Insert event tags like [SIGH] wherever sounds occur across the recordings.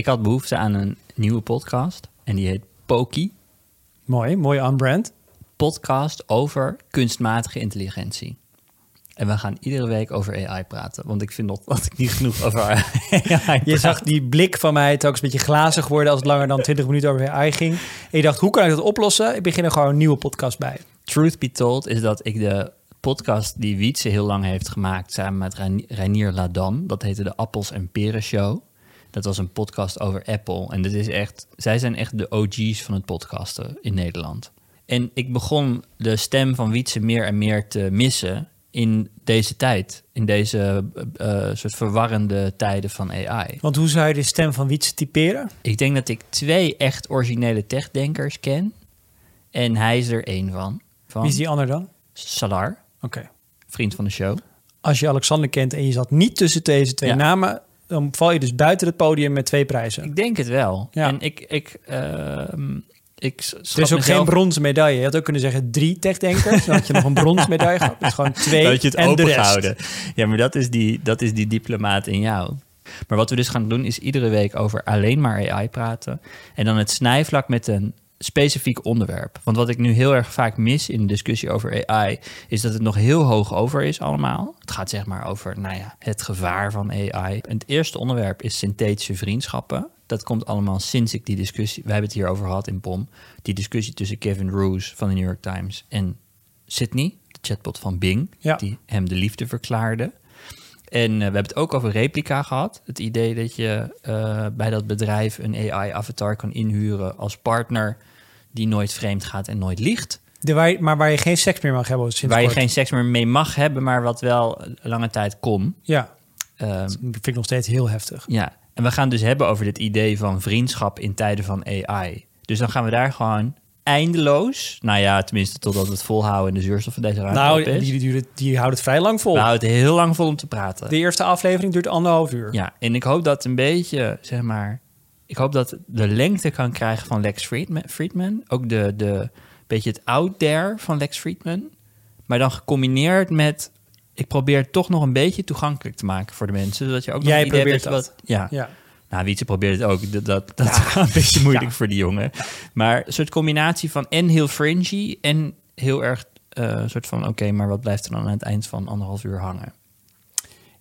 ik had behoefte aan een nieuwe podcast. En die heet Poki. Mooi, mooi on-brand. Podcast over kunstmatige intelligentie. En we gaan iedere week over AI praten. Want ik vind dat, [LAUGHS] dat ik niet genoeg over AI Je zag die blik van mij telkens een beetje glazig worden... als het langer dan 20 minuten over AI ging. En je dacht, hoe kan ik dat oplossen? Ik begin er gewoon een nieuwe podcast bij. Truth be told is dat ik de podcast die Wietse heel lang heeft gemaakt... samen met Reinier Ladan, dat heette de Appels en Peren Show. Dat was een podcast over Apple. En dit is echt, zij zijn echt de OG's van het podcasten in Nederland. En ik begon de stem van Wietse meer en meer te missen in deze tijd. In deze eh, eh, soort verwarrende tijden van AI. Want hoe zou je de stem van Wietse typeren? Ik denk dat ik twee echt originele techdenkers ken. En hij is er één van. van Wie is die ander dan? Salar, Oké. vriend van de show. Als je Alexander kent en je zat niet tussen deze twee Ja. namen... dan val je dus buiten het podium met twee prijzen. Ik denk het wel. Ja. En ik, ik, ehm, ik Er is ook mezelf- geen bronzen medaille. Je had ook kunnen zeggen drie techdenkers. Dan had je nog een bronzen medaille gehad. Het is gewoon twee Dat je het en de rest. Ja, maar dat is, die, dat is die diplomaat in jou. Maar wat we dus gaan doen is iedere week over alleen maar AI praten. En dan het snijvlak met een specifiek onderwerp. Want wat ik nu heel erg vaak mis in de discussie over AI... is dat het nog heel hoog over is allemaal. Het gaat zeg maar over nou ja, het gevaar van AI. En het eerste onderwerp is synthetische vriendschappen. Dat komt allemaal sinds ik die discussie... We hebben het hier over gehad in POM. Die discussie tussen Kevin Roos van de New York Times en Sydney, de chatbot van Bing, Ja. die hem de liefde verklaarde. En eh, we hebben het ook over replica gehad. Het idee dat je eh, bij dat bedrijf een AI-avatar kan inhuren als partner die nooit vreemd gaat en nooit liegt. De waar maar waar je geen seks meer mag hebben. Sinds waar je geen seks meer mee mag hebben, maar wat wel lange tijd kon. Ja, Ehm, dat vind ik nog steeds heel heftig. ja, en we gaan dus hebben over dit idee van vriendschap in tijden van AI. Dus dan gaan we daar gewoon eindeloos, nou ja, tenminste totdat we het volhouden en de zuurstof van deze ruimte Nou, is. die, die, die houdt het vrij lang vol. We houden het heel lang vol om te praten. De eerste aflevering duurt anderhalf uur. Ja, en ik hoop dat een beetje, zeg maar... Ik hoop dat de lengte kan krijgen van Lex Friedman. Friedman. Ook de, de beetje het out there van Lex Friedman. Maar dan gecombineerd met... Ik probeer het toch nog een beetje toegankelijk te maken voor de mensen. Zodat je ook nog Jij een idee probeert hebt wat... Ja. Ja. Nou, Wietse probeert het ook. Dat, dat, dat is een beetje [LAUGHS] moeilijk voor die jongen. Maar een soort combinatie van en heel fringy... en heel erg een soort van... oké, maar wat blijft er dan aan het eind van anderhalf uur hangen?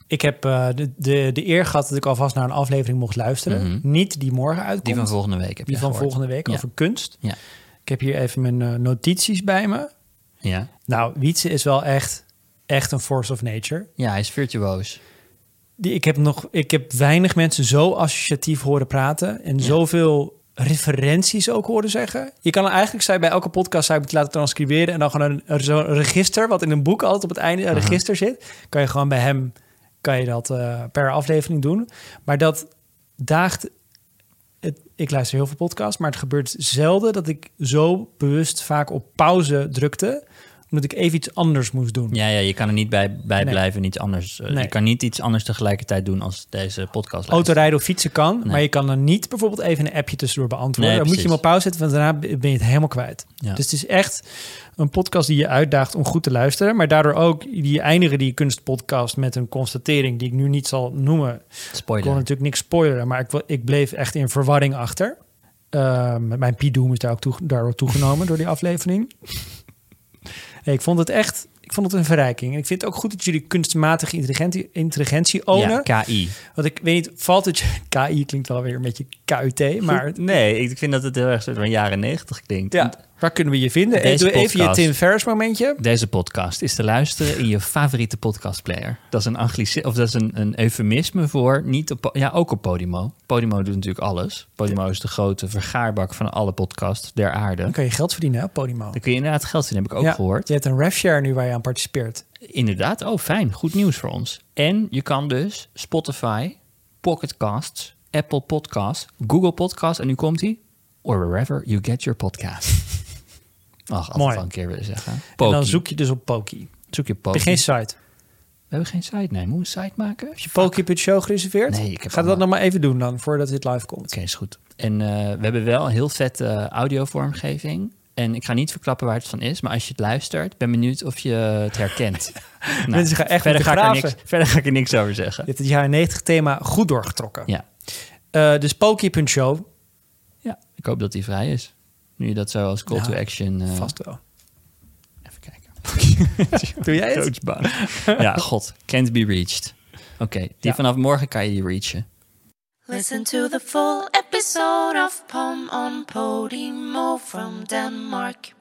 Ik heb eh, de, de, de eer gehad dat ik alvast naar een aflevering mocht luisteren. Mhm. Niet die morgen uitkomt. Die van volgende week heb Die je van gehoord. volgende week Ja. over kunst. Ja. Ik heb hier even mijn eh, notities bij me. Ja. Nou, Wietse is wel echt, echt een force of nature. ja, hij is virtuoos. Die, ik, heb nog, ik heb weinig mensen zo associatief horen praten en zoveel referenties ook horen zeggen. Je kan eigenlijk, zei bij elke podcast, zou ik het laten transcriberen en dan gewoon een, zo'n register, wat in een boek altijd op het einde een register zit, kan je gewoon bij hem, kan je dat eh, per aflevering doen. Maar dat daagt, het, ik luister heel veel podcasts, maar het gebeurt zelden dat ik zo bewust vaak op pauze drukte, omdat ik even iets anders moest doen. Ja, ja, je kan er niet bij, bij Nee. blijven en iets anders. eh, Nee. Je kan niet iets anders tegelijkertijd doen als deze podcast. Autorijden of fietsen kan, Nee. maar je kan dan niet bijvoorbeeld even een appje tussendoor beantwoorden. Dan moet je hem op pauze zetten, want daarna ben je het helemaal kwijt. Ja. Dus het is echt een podcast die je uitdaagt om goed te luisteren, maar daardoor ook die eindigen die kunstpodcast met een constatering die ik nu niet zal noemen. Ik kon Spoiler. natuurlijk niks spoileren, maar ik, ik bleef echt in verwarring achter. Ehm, mijn Pidoom is daar ook toe, daardoor toegenomen door die aflevering. Ik vond het echt, ik vond het een verrijking. En ik vind het ook goed dat jullie kunstmatige intelligentie, intelligentie ownen. Ja, KI. Want ik weet niet, valt het... [LAUGHS] KI klinkt wel weer een beetje KUT, maar Nee, ik vind dat het heel erg soort van jaren negentig klinkt. ja, waar kunnen we je vinden? Deze Doe even je. Tim Ferriss momentje. Deze podcast is te luisteren in je favoriete podcastplayer. Dat is een anglici of dat is een, een eufemisme voor niet op, ja, ook op Podimo. Podimo doet natuurlijk alles. Podimo is de grote vergaarbak van alle podcasts der aarde. Dan kan je geld verdienen hè, op Podimo. Dan kun je inderdaad geld zien, heb ik ook Ja, gehoord. Je hebt een refshare nu waar je aan participeert. Inderdaad, oh fijn, goed nieuws voor ons. En je kan dus Spotify, Pocket Casts, Apple Podcasts, Google Podcasts en nu komt hij, or wherever you get your podcast. Ach, altijd Mooi. wel een keer willen zeggen. En dan zoek je dus op Poki. zoek je Heb Poki. je geen site? We hebben geen site, nee. Moeten we een site maken? Heb je Poki.show gereserveerd? Nee, ik heb Ga dat nog maar even doen dan, voordat dit live komt. Oké, is goed. En eh, we hebben wel een heel vette eh, audiovormgeving. En ik ga niet verklappen waar het van is, maar als je het luistert, ben benieuwd of je het herkent. [LAUGHS] Nou, Mensen gaan echt verder, ga ik er niks, verder ga ik er niks over zeggen. Je hebt het jaren 90 thema goed doorgetrokken. Ja. Eh, de Spooky.show. Ja, ik hoop dat die vrij is. Nu je dat zo als call Ja, to action... eh, Vast wel. Even kijken. [LAUGHS] Doe jij het? Ja, god. Can't be reached. Oké, die Ja. vanaf morgen kan je die reachen. Listen to the full episode of Pom on Podimo from Denmark.